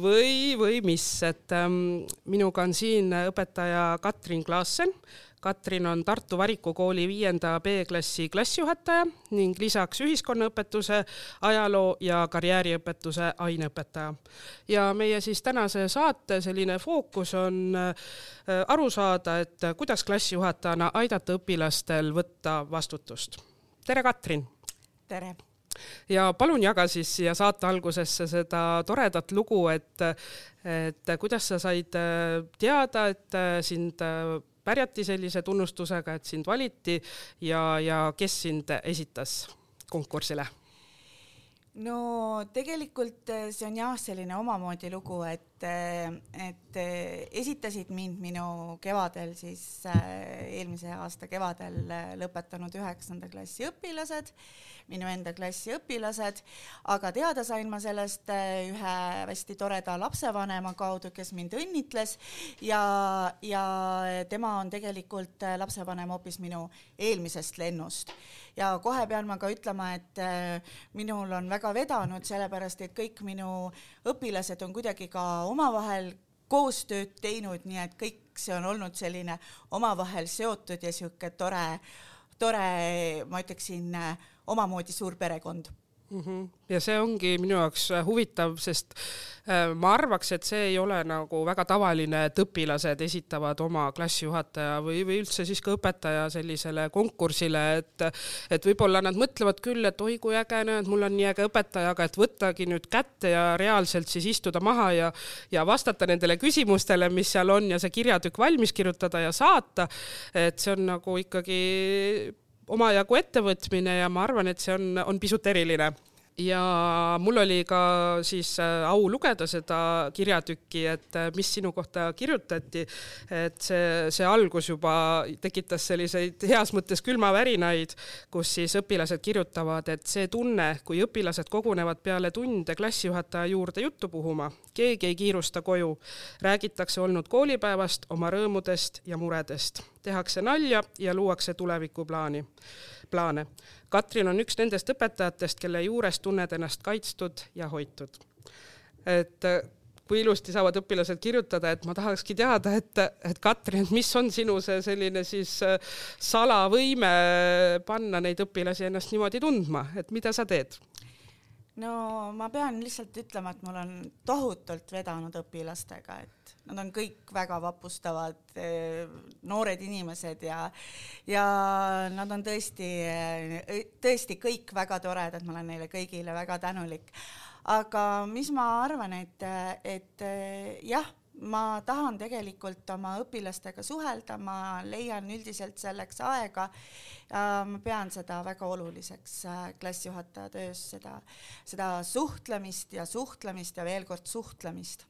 [SPEAKER 1] või, või mis, et ähm, minuga on siin õpetaja Kat-, Katrin Klaassen. Katrin on Tartu Variku kooli viienda B-klassi klassijuhataja ning lisaks ühiskonnaõpetuse, ajaloo ja karjääriõpetuse aineõpetaja. ja meie siis tänase saate selline fookus on äh, aru saada, et kuidas klassijuhatajana aidata õpilastel võtta vastutust. tere, Katrin!
[SPEAKER 3] tere!
[SPEAKER 1] Ja palun jaga siis siia saate algusesse seda toredat lugu, et, et kuidas sa said äh, teada, et äh, sind äh, pärjati sellise tunnustusega, et sind valiti ja, ja kes sind esitas konkursile?
[SPEAKER 3] no tegelikult see on jah, selline omamoodi lugu, et, et esitasid mind minu kevadel siis eelmise aasta kevadel lõpetanud üheksanda klassi õpilased minu enda klassi õpilased, aga teada sain ma sellest äh, ühe hästi toreda lapsevanema kaudu, kes mind õnnitles. Ja, ja tema on tegelikult äh, lapsevanem hoopis minu eelmisest lennust. Ja kohe pean ma ka ütlema, et äh, minul on väga vedanud, sellepärast et kõik minu õpilased on kuidagi ka omavahel koostööd teinud, nii et kõik see on olnud selline omavahel seotud ja sihuke tore, tore, ma ütleksin omamoodi suur perekond
[SPEAKER 1] mm. -hmm. ja see ongi minu jaoks äh, huvitav, sest äh, ma arvaks, et see ei ole nagu väga tavaline, et õpilased esitavad oma klassijuhataja või, või üldse siis ka õpetaja sellisele konkursile, et et võib-olla nad mõtlevad küll, et oi kui äge, näed, mul on nii äge õpetaja, aga et võttagi nüüd kätte ja reaalselt siis istuda maha ja ja vastata nendele küsimustele, mis seal on ja see kirjatükk valmis kirjutada ja saata, et see on nagu ikkagi omajagu ettevõtmine ja ma arvan, et see on, on pisut eriline ja mul oli ka siis äh, au lugeda seda kirjatükki, et äh, mis sinu kohta kirjutati. et see, see algus juba tekitas selliseid heas mõttes külmavärinaid, kus siis õpilased kirjutavad, et see tunne, kui õpilased kogunevad peale tunde klassijuhataja juurde juttu puhuma, keegi ei kiirusta koju, räägitakse olnud koolipäevast, oma rõõmudest ja muredest, tehakse nalja ja luuakse tulevikuplaani plaane. Katrin on üks nendest õpetajatest, kelle juures tunned ennast kaitstud ja hoitud. et äh, kui ilusti saavad õpilased kirjutada, et ma tahakski teada, et, et Katrin, mis on sinu see selline siis äh, salavõime panna neid õpilasi ennast niimoodi tundma, et mida sa teed?
[SPEAKER 3] no ma pean lihtsalt ütlema, et mul on tohutult vedanud õpilastega, et nad on kõik väga vapustavad eh, noored inimesed ja ja nad on tõesti, eh, tõesti kõik väga toredad, ma olen neile kõigile väga tänulik. aga mis ma arvan, et, et eh, jah ma tahan tegelikult oma õpilastega suhelda, ma leian üldiselt selleks aega. ma pean seda väga oluliseks äh, klassijuhataja töös, seda, seda suhtlemist ja suhtlemist ja veel kord suhtlemist.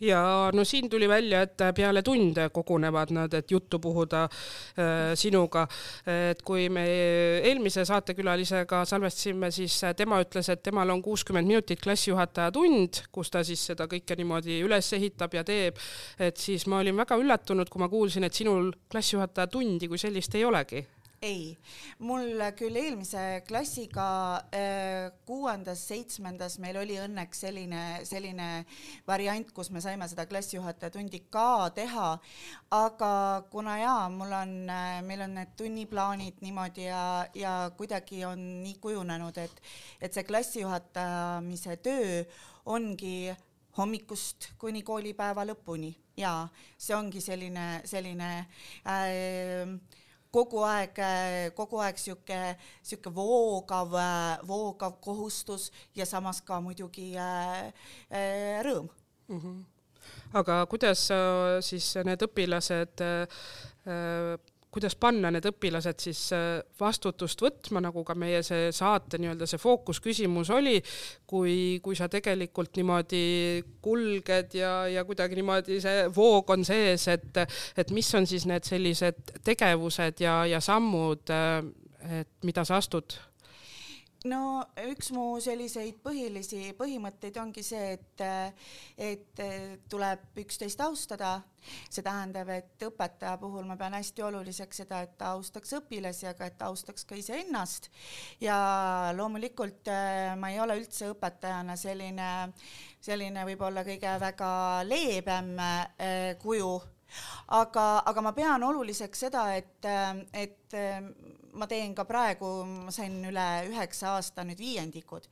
[SPEAKER 1] Ja no siin tuli välja, et peale tunde kogunevad nad, et juttu puhuda äh, sinuga. et kui me eelmise saatekülalisega salvestasime, siis tema ütles, et temal on kuuskümmend minutit klassijuhataja tund, kus ta siis seda kõike niimoodi üles ehitab ja teeb. et siis ma olin väga üllatunud, kui ma kuulsin, et sinul klassijuhataja tundi kui sellist ei olegi
[SPEAKER 3] ei, mul küll eelmise klassiga äh, kuuendas-seitsmendas meil oli õnneks selline, selline variant, kus me saime seda klassijuhataja tundi ka teha, aga kuna jaa, mul on, äh, meil on need tunniplaanid niimoodi ja, ja kuidagi on nii kujunenud, et, et see klassijuhatajamise töö ongi hommikust kuni koolipäeva lõpuni. Ja see ongi selline, selline äh, kogu aeg, kogu aeg sihuke, sihuke voogav, voogav kohustus ja samas ka muidugi äh, rõõm mm. -hmm.
[SPEAKER 1] aga kuidas äh, siis need õpilased äh, kuidas panna need õpilased siis äh, vastutust võtma, nagu ka meie see saate nii-öelda see fookusküsimus oli, kui, kui sa tegelikult niimoodi kulged ja, ja kuidagi niimoodi see voog on sees, et, et mis on siis need sellised tegevused ja, ja sammud, äh, et mida sa astud
[SPEAKER 3] no üks mu selliseid põhilisi põhimõtteid ongi see, et, et tuleb üksteist austada. see tähendab, et õpetaja puhul ma pean hästi oluliseks seda, et ta austaks õpilasi, aga et ta austaks ka iseennast. ja loomulikult äh, ma ei ole üldse õpetajana selline, selline võib-olla kõige väga leebem äh, kuju aga, aga ma pean oluliseks seda, et, et ma teen ka praegu, ma sain üle üheksa aasta nüüd viiendikud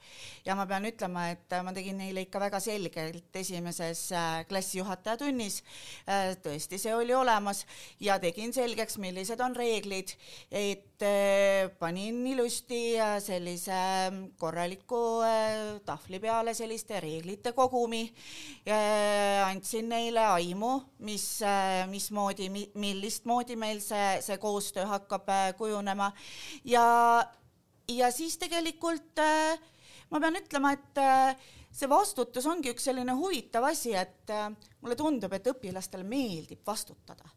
[SPEAKER 3] ja ma pean ütlema, et ma tegin neile ikka väga selgelt esimeses äh, klassijuhataja tunnis. Äh, tõesti, see oli olemas ja tegin selgeks, millised on reeglid, et äh, panin ilusti sellise korraliku tahvli peale selliste reeglite kogumi. andsin neile aimu, mis, mismoodi, millist moodi meil see, see koostöö hakkab kujunema ja, ja siis tegelikult äh, ma pean ütlema, et äh, see vastutus ongi üks selline huvitav asi, et äh, mulle tundub, et õpilastele meeldib vastutada.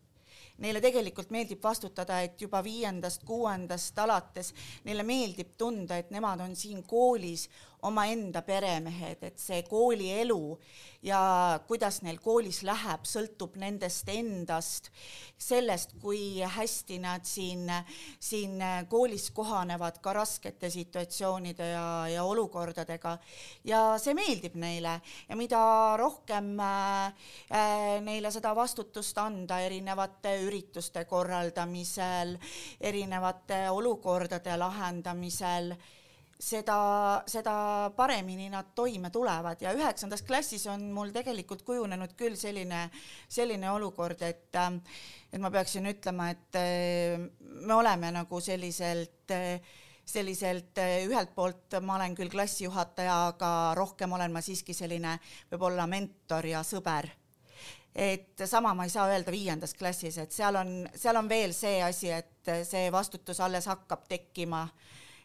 [SPEAKER 3] Neile tegelikult meeldib vastutada, et juba viiendast-kuuendast alates neile meeldib tunda, et nemad on siin koolis omaenda peremehed, et see koolielu ja kuidas neil koolis läheb, sõltub nendest endast, sellest, kui hästi nad siin, siin koolis kohanevad ka raskete situatsioonide ja, ja olukordadega. ja see meeldib neile ja mida rohkem äh, neile seda vastutust anda erinevate ürituste korraldamisel, erinevate olukordade lahendamisel seda, seda paremini nad toime tulevad ja üheksandas klassis on mul tegelikult kujunenud küll selline, selline olukord, et, et ma peaksin ütlema, et me oleme nagu selliselt selliselt ühelt poolt ma olen küll klassijuhataja, aga rohkem olen ma siiski selline võib-olla mentor ja sõber et sama ma ei saa öelda viiendas klassis, et seal on, seal on veel see asi, et see vastutus alles hakkab tekkima.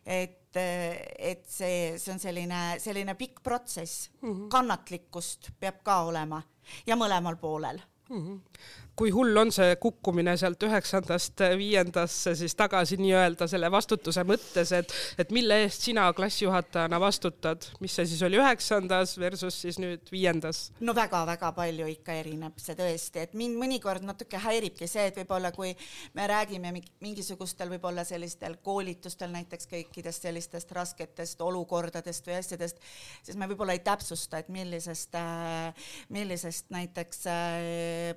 [SPEAKER 3] Et, et see, see on selline, selline pikk protsess mm, -hmm. kannatlikkust peab ka olema ja mõlemal poolel mm. -hmm
[SPEAKER 1] kui hull on see kukkumine sealt üheksandast viiendasse siis tagasi nii-öelda selle vastutuse mõttes, et, et mille eest sina klassijuhatajana vastutad, mis see siis oli üheksandas versus siis nüüd viiendas?
[SPEAKER 3] no väga-väga palju ikka erineb see tõesti, et mind mõnikord natuke häiribki see, et võib-olla kui me räägime mingisugustel võib-olla sellistel koolitustel näiteks kõikidest sellistest rasketest olukordadest või asjadest, siis me võib-olla ei täpsusta, et millisest, millisest näiteks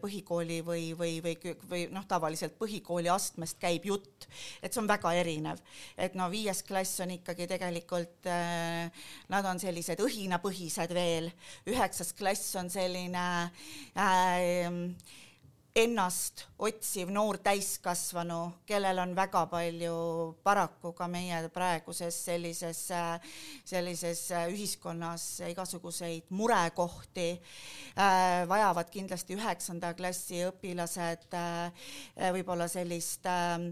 [SPEAKER 3] põhikooli või või, või, või, või noh, tavaliselt põhikooli astmest käib jutt, et see on väga erinev. et no viies klass on ikkagi tegelikult äh,, nad on sellised õhinapõhised veel, üheksas klass on selline äh, ennast otsiv noor täiskasvanu, kellel on väga palju paraku ka meie praeguses sellises, sellises ühiskonnas igasuguseid murekohti. Äh,, vajavad kindlasti üheksanda klassi õpilased äh, võib-olla sellist äh,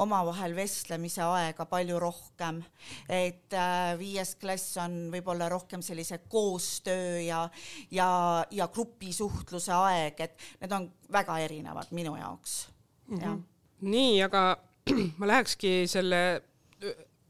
[SPEAKER 3] omavahel vestlemise aega palju rohkem. et äh, viies klass on võib-olla rohkem sellise koostöö ja, ja, ja grupisuhtluse aeg, et need on väga erinevad minu jaoks mm. -hmm.
[SPEAKER 1] nii, aga <clears throat> ma lähekski selle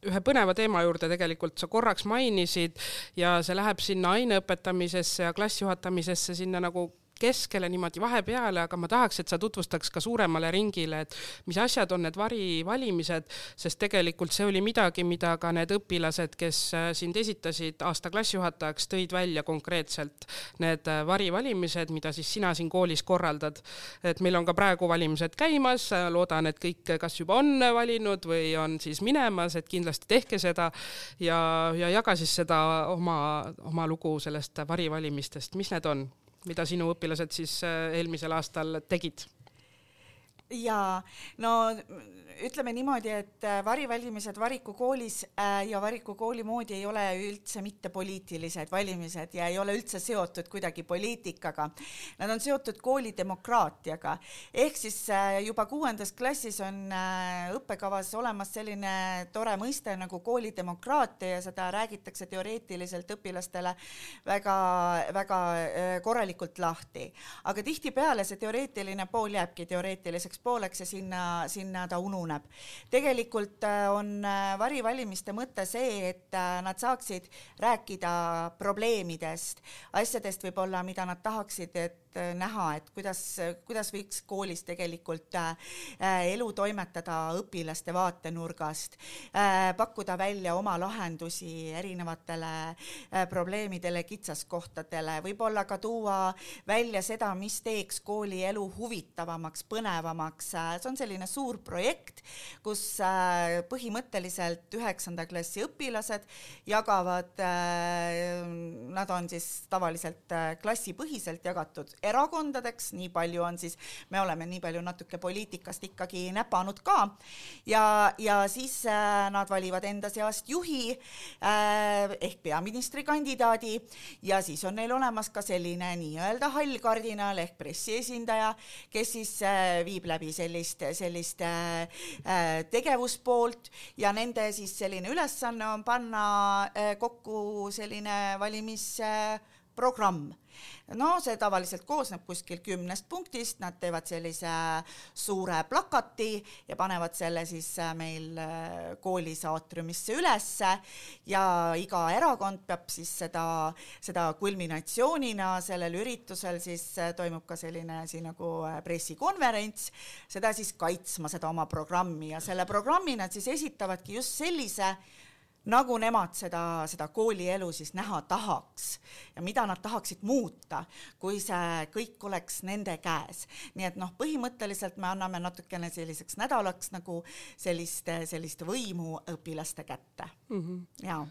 [SPEAKER 1] ühe põneva teema juurde tegelikult sa korraks mainisid ja see läheb sinna aine õpetamisesse ja klassijuhatamisesse sinna nagu keskele niimoodi vahepeale, aga ma tahaks, et sa tutvustaks ka suuremale ringile, et mis asjad on need varivalimised, sest tegelikult see oli midagi, mida ka need õpilased, kes äh, sind esitasid aasta klassijuhatajaks, tõid välja konkreetselt need äh, varivalimised, mida siis sina siin koolis korraldad. et meil on ka praegu valimised käimas, loodan, et kõik kas juba on valinud või on siis minemas, et kindlasti tehke seda ja, ja jaga siis seda oma, oma lugu sellest varivalimistest, mis need on? Mida sinu õpilased siis äh, eelmisel aastal tegid?
[SPEAKER 3] jaa, no ütleme niimoodi, et äh, varivalimised Variku koolis äh, ja Variku kooli moodi ei ole üldse mitte poliitilised valimised ja ei ole üldse seotud kuidagi poliitikaga. Nad on seotud kooli demokraatiaga. ehk siis äh, juba kuuendas klassis on õppekavas olemas selline tore mõiste nagu koolidemokraatia ja seda räägitakse teoreetiliselt õpilastele väga-väga korralikult lahti. aga tihtipeale see teoreetiline pool jääbki teoreetiliseks pooleks ja sinna, sinna ta ununeb koguneb. tegelikult äh, on äh, varivalimiste mõte see, et äh, nad saaksid rääkida probleemidest, asjadest võib-olla, mida nad tahaksid, et et äh, näha, et kuidas, kuidas võiks koolis tegelikult äh, elu toimetada õpilaste vaatenurgast, äh, pakkuda välja oma lahendusi erinevatele probleemidele, kitsaskohtadele, võib-olla ka tuua välja seda, mis teeks kooli elu huvitavamaks, põnevamaks. see on selline suur projekt, kus põhimõtteliselt üheksanda klassi õpilased jagavad, nad on siis tavaliselt klassipõhiselt jagatud erakondadeks, nii palju on siis, me oleme nii palju natuke poliitikast ikkagi näpanud ka. Ja, ja siis äh, nad valivad enda seast juhi äh, ehk peaministrikandidaadi. Ja siis on neil olemas ka selline nii-öelda hall kardinal ehk pressiesindaja, kes siis äh, viib läbi sellist, sellist tegevuspoolt. Ja nende siis selline ülesanne on panna kokku selline valimisprogramm no see tavaliselt koosneb kuskil kümnest punktist, nad teevad sellise suure plakati ja panevad selle siis äh, meil äh, koolis aatriumisse ülesse. Ja iga erakond peab siis seda, seda kulminatsioonina sellel üritusel siis äh, toimub ka selline asi nagu pressikonverents, seda siis kaitsma, seda oma programmi. Ja selle programmi nad siis esitavadki just sellise nagu nemad seda, seda koolielu siis näha tahaks ja mida nad tahaksid muuta, kui see kõik oleks nende käes. nii et noh, põhimõtteliselt me anname natukene selliseks nädalaks nagu sellist, sellist võimu õpilaste kätte mm. -hmm. jaa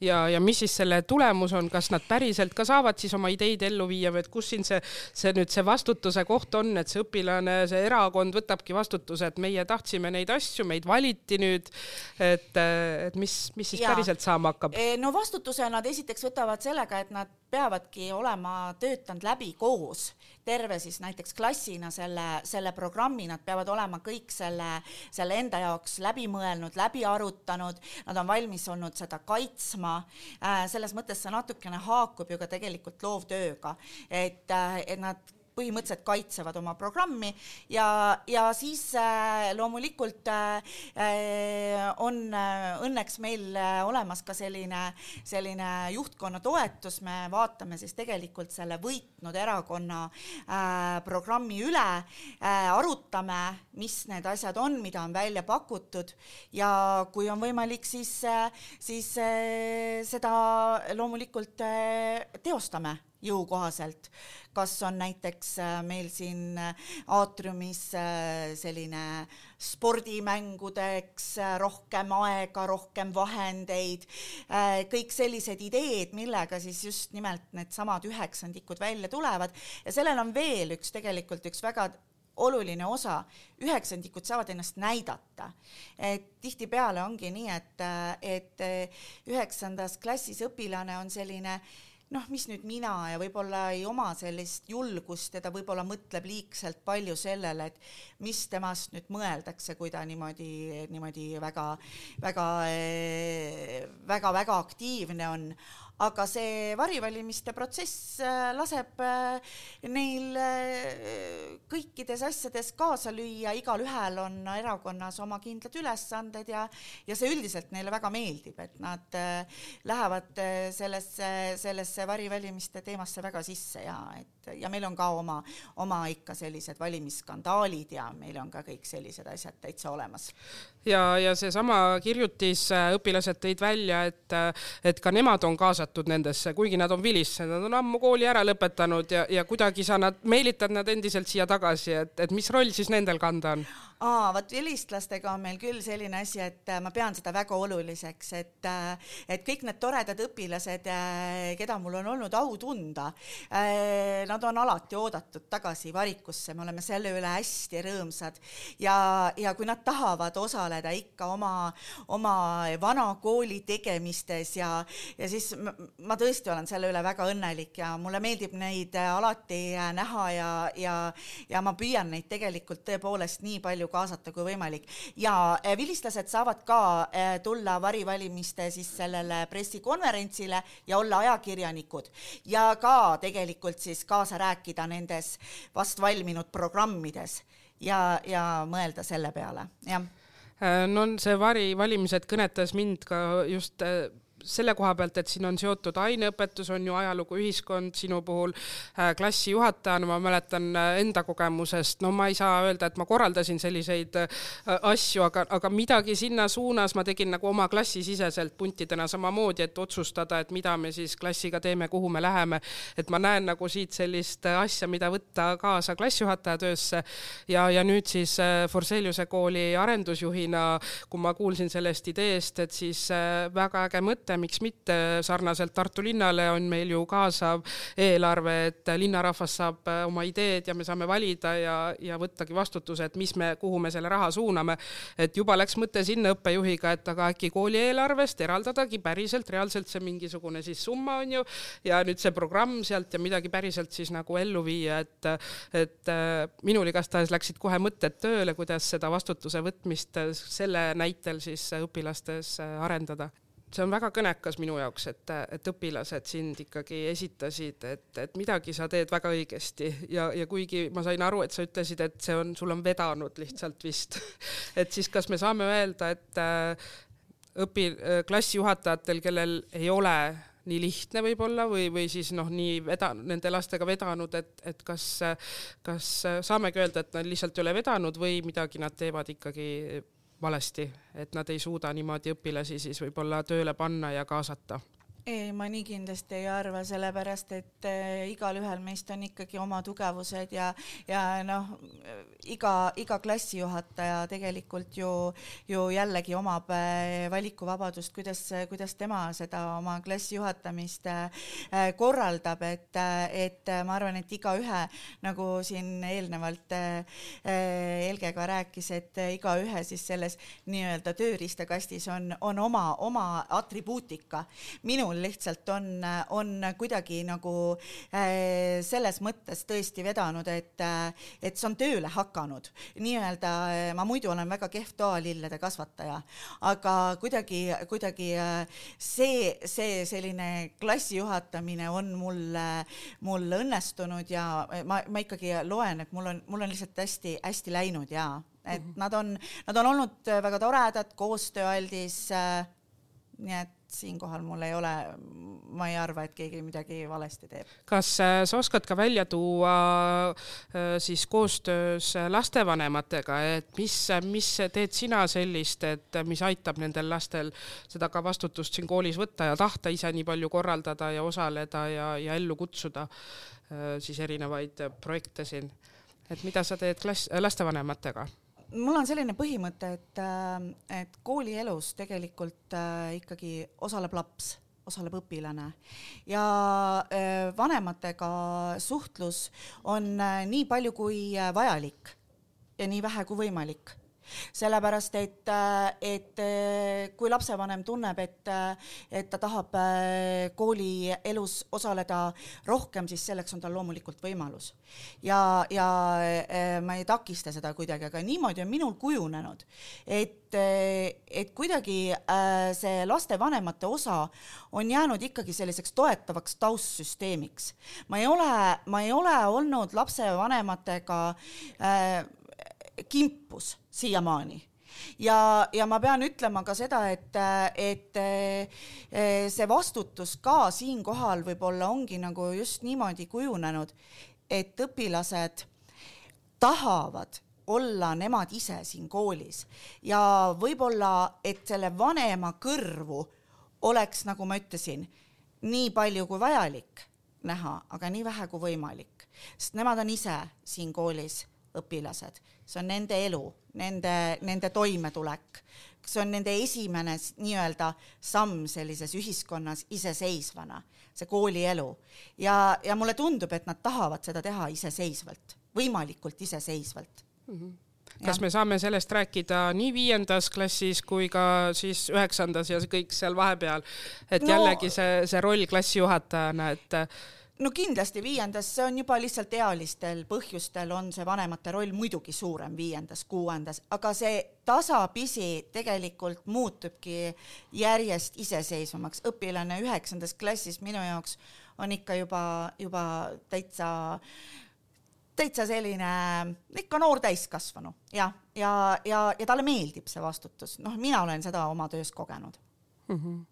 [SPEAKER 1] ja, ja mis siis selle tulemus on, kas nad päriselt ka saavad siis oma ideid ellu viia või et kus siin see, see nüüd see vastutuse koht on, et see õpilane, see erakond võtabki vastutuse, et meie tahtsime neid asju, meid valiti nüüd, et, et mis, mis siis ja. päriselt saama hakkab?
[SPEAKER 3] E, no vastutuse nad esiteks võtavad sellega, et nad peavadki olema töötanud läbi koos terve siis näiteks klassina selle, selle programmi, nad peavad olema kõik selle, selle enda jaoks läbi mõelnud, läbi arutanud, nad on valmis olnud seda kaitsma. Äh, selles mõttes see natukene haakub ju ka tegelikult loovtööga, et, äh, et nad põhimõtteliselt kaitsevad oma programmi ja, ja siis äh, loomulikult äh, on äh, õnneks meil olemas ka selline, selline juhtkonna toetus, me vaatame siis tegelikult selle võitnud erakonna programmi üle arutame, mis need asjad on, mida on välja pakutud ja kui on võimalik, siis, siis seda loomulikult teostame jõukohaselt. kas on näiteks äh, meil siin äh, aatriumis äh, selline spordimängudeks rohkem aega, rohkem vahendeid, kõik sellised ideed, millega siis just nimelt needsamad üheksandikud välja tulevad ja sellel on veel üks tegelikult üks väga oluline osa, üheksandikud saavad ennast näidata. et tihtipeale ongi nii, et, et üheksandas klassis õpilane on selline äh, noh, mis nüüd mina ja võib-olla ei oma sellist julgust ja ta võib-olla mõtleb liigselt palju sellele, et mis temast nüüd mõeldakse, kui ta niimoodi, niimoodi väga, väga, väga-väga aktiivne on aga see varivalimiste protsess äh, laseb äh, neil äh, kõikides asjades kaasa lüüa, igalühel on erakonnas oma kindlad ülesanded ja, ja see üldiselt neile väga meeldib, et nad lähevad sellesse, sellesse varivalimiste teemasse väga sisse ja et ja meil on ka oma, oma ikka sellised valimisskandaalid ja meil on ka kõik sellised asjad täitsa olemas.
[SPEAKER 1] ja, ja seesama kirjutis õpilased tõid välja, et, et ka nemad on kaasatud nendesse, kuigi nad on vilissed, nad on ammu kooli ära lõpetanud ja, ja kuidagi sa nad, meelitad nad endiselt siia tagasi, et, et mis roll siis nendel kanda on?
[SPEAKER 3] aa, vot vilistlastega on meil küll selline asi, et äh, ma pean seda väga oluliseks, et, äh, et kõik need toredad õpilased, äh, keda mul on olnud au tunda, nad on alati oodatud tagasi varikusse, me oleme selle üle hästi rõõmsad. Ja, ja kui nad tahavad osaleda ikka oma, oma vana kooli tegemistes ja, ja siis ma tõesti olen selle üle väga õnnelik ja mulle meeldib neid alati näha ja, ja, ja ma püüan neid tegelikult tõepoolest nii palju kaasata kui võimalik. Ja eh, vilistlased saavad ka tulla varivalimiste siis sellele pressikonverentsile ja olla ajakirjanikud. Ja ka tegelikult siis kaasa rääkida nendes vast valminud programmides ja, ja mõelda selle peale, jah.
[SPEAKER 1] Äh, no see varivalimised kõnetas mind ka just äh, selle koha pealt, et siin on seotud aineõpetus, on ju ajalugu, ühiskond, sinu puhul äh, klassijuhatajana ma mäletan äh, enda kogemusest, no ma ei saa öelda, et ma korraldasin selliseid äh, asju, aga, aga midagi sinna suunas ma tegin nagu oma klassisiseselt puntidena samamoodi, et otsustada, et mida me siis klassiga teeme, kuhu me läheme. et ma näen nagu siit sellist asja, mida võtta kaasa klassijuhataja töösse ja, ja nüüd siis Forseliuse kooli arendusjuhina, kui ma kuulsin sellest ideest, et siis väga äge mõte, mõte, miks mitte, sarnaselt Tartu linnale on meil ju kaasav eelarve, et linnarahvas saab äh, oma ideed ja me saame valida ja, ja võttagi vastutuse, et mis me, kuhu me selle raha suuname. et juba läks mõte sinna õppejuhiga, et aga äkki kooli eelarvest eraldadagi päriselt, reaalselt see mingisugune siis summa on ju, ja nüüd see programm sealt ja midagi päriselt siis nagu ellu viia, et, et äh, minul igastahes läksid kohe mõtted tööle, kuidas seda vastutuse võtmist selle näitel siis õpilastes äh, arendada see on väga kõnekas minu jaoks, et, et õpilased sind ikkagi esitasid, et, et midagi sa teed väga õigesti. Ja, ja kuigi ma sain aru, et sa ütlesid, et see on, sul on vedanud lihtsalt vist. <laughs> Et siis kas me saame öelda, et äh, õpi-, klassijuhatajatel, kellel ei ole nii lihtne võib-olla või, või siis noh, nii veda-, nende lastega vedanud, et, et kas, kas saamegi öelda, et nad lihtsalt ei ole vedanud või midagi nad teevad ikkagi valesti, et nad ei suuda niimoodi õpilasi siis võib-olla tööle panna ja kaasata
[SPEAKER 3] ei, ma nii kindlasti ei arva, sellepärast et äh, igalühel meist on ikkagi oma tugevused ja, ja noh, iga, iga klassijuhataja tegelikult ju, ju jällegi omab äh, valikuvabadust, kuidas, kuidas tema seda oma klassi juhatamist äh, korraldab, et, et ma arvan, et igaühe, nagu siin eelnevalt Helge ka rääkis, et igaühe siis selles nii-öelda tööriistakastis on, on oma, oma atribuutika. minul minul lihtsalt on, on kuidagi nagu äh, selles mõttes tõesti vedanud, et, äh, et see on tööle hakanud. nii-öelda äh, ma muidu olen väga kehv toalillede kasvataja, aga kuidagi, kuidagi see, see selline klassi juhatamine on mul, mul õnnestunud ja ma, ma ikkagi loen, et mul on, mul on lihtsalt hästi-hästi läinud ja et mm -hmm. nad on, nad on olnud väga toredad, koostööaldis äh,. nii et siinkohal mul ei ole, ma ei arva, et keegi midagi valesti teeb.
[SPEAKER 1] kas äh, sa oskad ka välja tuua äh, siis koostöös lastevanematega, et mis, mis teed sina sellist, et mis aitab nendel lastel seda ka vastutust siin koolis võtta ja tahta ise nii palju korraldada ja osaleda ja, ja ellu kutsuda äh, siis erinevaid projekte siin, et mida sa teed klass, lastevanematega?
[SPEAKER 3] Mul on selline põhimõte, et, äh, et koolielus tegelikult äh, ikkagi osaleb laps osaleb õpilane. Ja äh, vanematega suhtlus on nii palju kui vajalik ja nii vähe kui võimalik sellepärast et, et kui lapsevanem tunneb, et, et ta tahab äh, koolielus osaleda rohkem, siis selleks on tal loomulikult võimalus. ja, ja äh, ma ei takista seda kuidagi, aga niimoodi on minul kujunenud, et, et kuidagi äh, see lastevanemate osa on jäänud ikkagi selliseks toetavaks taustsüsteemiks. ma ei ole, ma ei ole olnud lapsevanematega äh, kimpus siiamaani. Ja, ja ma pean ütlema ka seda, et, et see vastutus ka siinkohal võib-olla ongi nagu just niimoodi kujunenud, et õpilased tahavad olla nemad ise siin koolis. Ja võib-olla, et selle vanema kõrvu oleks, nagu ma ütlesin, nii palju kui vajalik näha, aga nii vähe kui võimalik, sest nemad on ise siin koolis õpilased see on nende elu, nende, nende toimetulek, see on nende esimene nii-öelda samm sellises ühiskonnas iseseisvana, see koolielu. ja, ja mulle tundub, et nad tahavad seda teha iseseisvalt, võimalikult iseseisvalt mm. -hmm
[SPEAKER 1] kas me saame sellest rääkida nii viiendas klassis kui ka siis üheksandas ja kõik seal vahepeal, et no, jällegi see, see roll klassijuhatajana, et
[SPEAKER 3] no kindlasti viiendas, see on juba lihtsalt ealistel põhjustel on see vanemate roll muidugi suurem viiendas, kuuendas, aga see tasapisi tegelikult muutubki järjest iseseisvamaks. õpilane üheksandas klassis minu jaoks on ikka juba, juba täitsa täitsa selline ikka noor täiskasvanu ja, ja, ja, ja talle meeldib see vastutus, noh, mina olen seda oma töös kogenud mm.
[SPEAKER 1] -hmm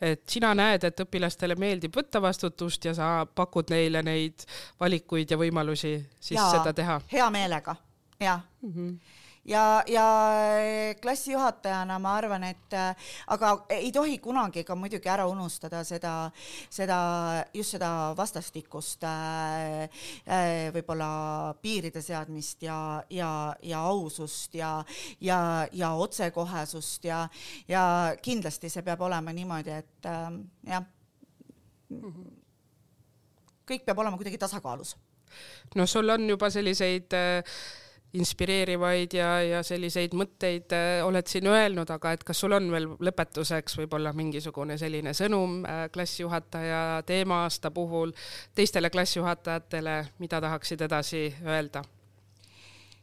[SPEAKER 1] et sina näed, et õpilastele meeldib võtta vastutust ja sa pakud neile neid valikuid ja võimalusi siis ja, seda teha?
[SPEAKER 3] hea meelega, jah mm. -hmm ja, ja klassijuhatajana ma arvan, et äh, aga ei tohi kunagi ka muidugi ära unustada seda, seda, just seda vastastikust äh, võib-olla piiride seadmist ja, ja, ja ausust ja, ja, ja otsekohesust ja, ja kindlasti see peab olema niimoodi, et jah, kõik peab olema kuidagi tasakaalus.
[SPEAKER 1] no sul on juba selliseid äh inspireerivaid ja, ja selliseid mõtteid äh, oled siin öelnud, aga et kas sul on veel lõpetuseks võib-olla mingisugune selline sõnum äh, klassijuhataja teema-aasta puhul teistele klassijuhatajatele, mida tahaksid edasi öelda?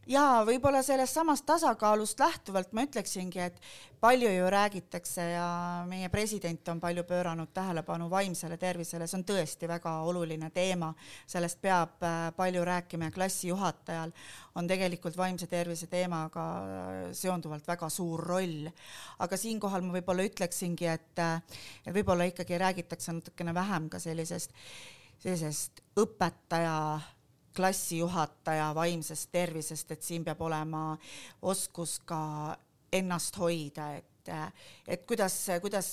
[SPEAKER 3] Ja võib-olla sellest samast tasakaalust lähtuvalt ma ütleksingi, et palju ju räägitakse ja meie president on palju pööranud tähelepanu vaimsele tervisele, see on tõesti väga oluline teema, sellest peab äh, palju rääkima ja klassijuhatajal on tegelikult vaimse tervise teemaga äh, seonduvalt väga suur roll. aga siinkohal ma võib-olla ütleksingi, et, äh, et võib-olla ikkagi räägitakse natukene vähem ka sellisest, sellisest õpetaja klassijuhataja vaimsest tervisest, et siin peab olema oskus ka ennast hoida, et et kuidas, kuidas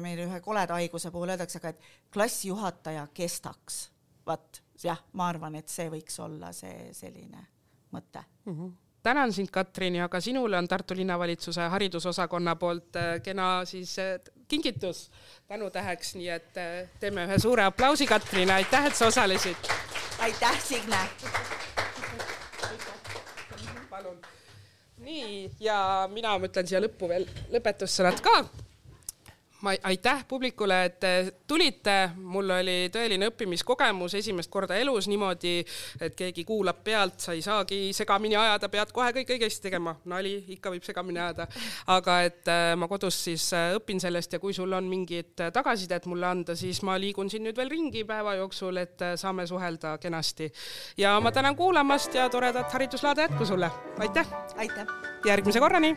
[SPEAKER 3] meil ühe koleda haiguse puhul öeldakse, aga et klassijuhataja kestaks. vaat jah, ma arvan, et see võiks olla see selline mõte mm.
[SPEAKER 1] -hmm tänan sind, Katrin, ja ka sinule on Tartu linnavalitsuse haridusosakonna poolt kena siis kingitus tänutäheks, nii et teeme ühe suure aplausi Katrile, aitäh, et sa osalesid.
[SPEAKER 3] Aitäh, Signe
[SPEAKER 1] palun. nii, ja mina mõtlen siia lõppu veel lõpetussõnad ka ma aitäh publikule, et tulite, mul oli tõeline õppimiskogemus esimest korda elus niimoodi, et keegi kuulab pealt, sa ei saagi segamini ajada, pead kohe kõik õigesti tegema. nali, ikka võib segamini ajada. aga et äh, ma kodus siis äh, õpin sellest ja kui sul on mingit tagasisidet mulle anda, siis ma liigun siin nüüd veel ringi päeva jooksul, et äh, saame suhelda kenasti. ja ma tänan kuulamast ja toredat hariduslaade jätku sulle. aitäh!
[SPEAKER 3] aitäh!
[SPEAKER 1] järgmise korrani!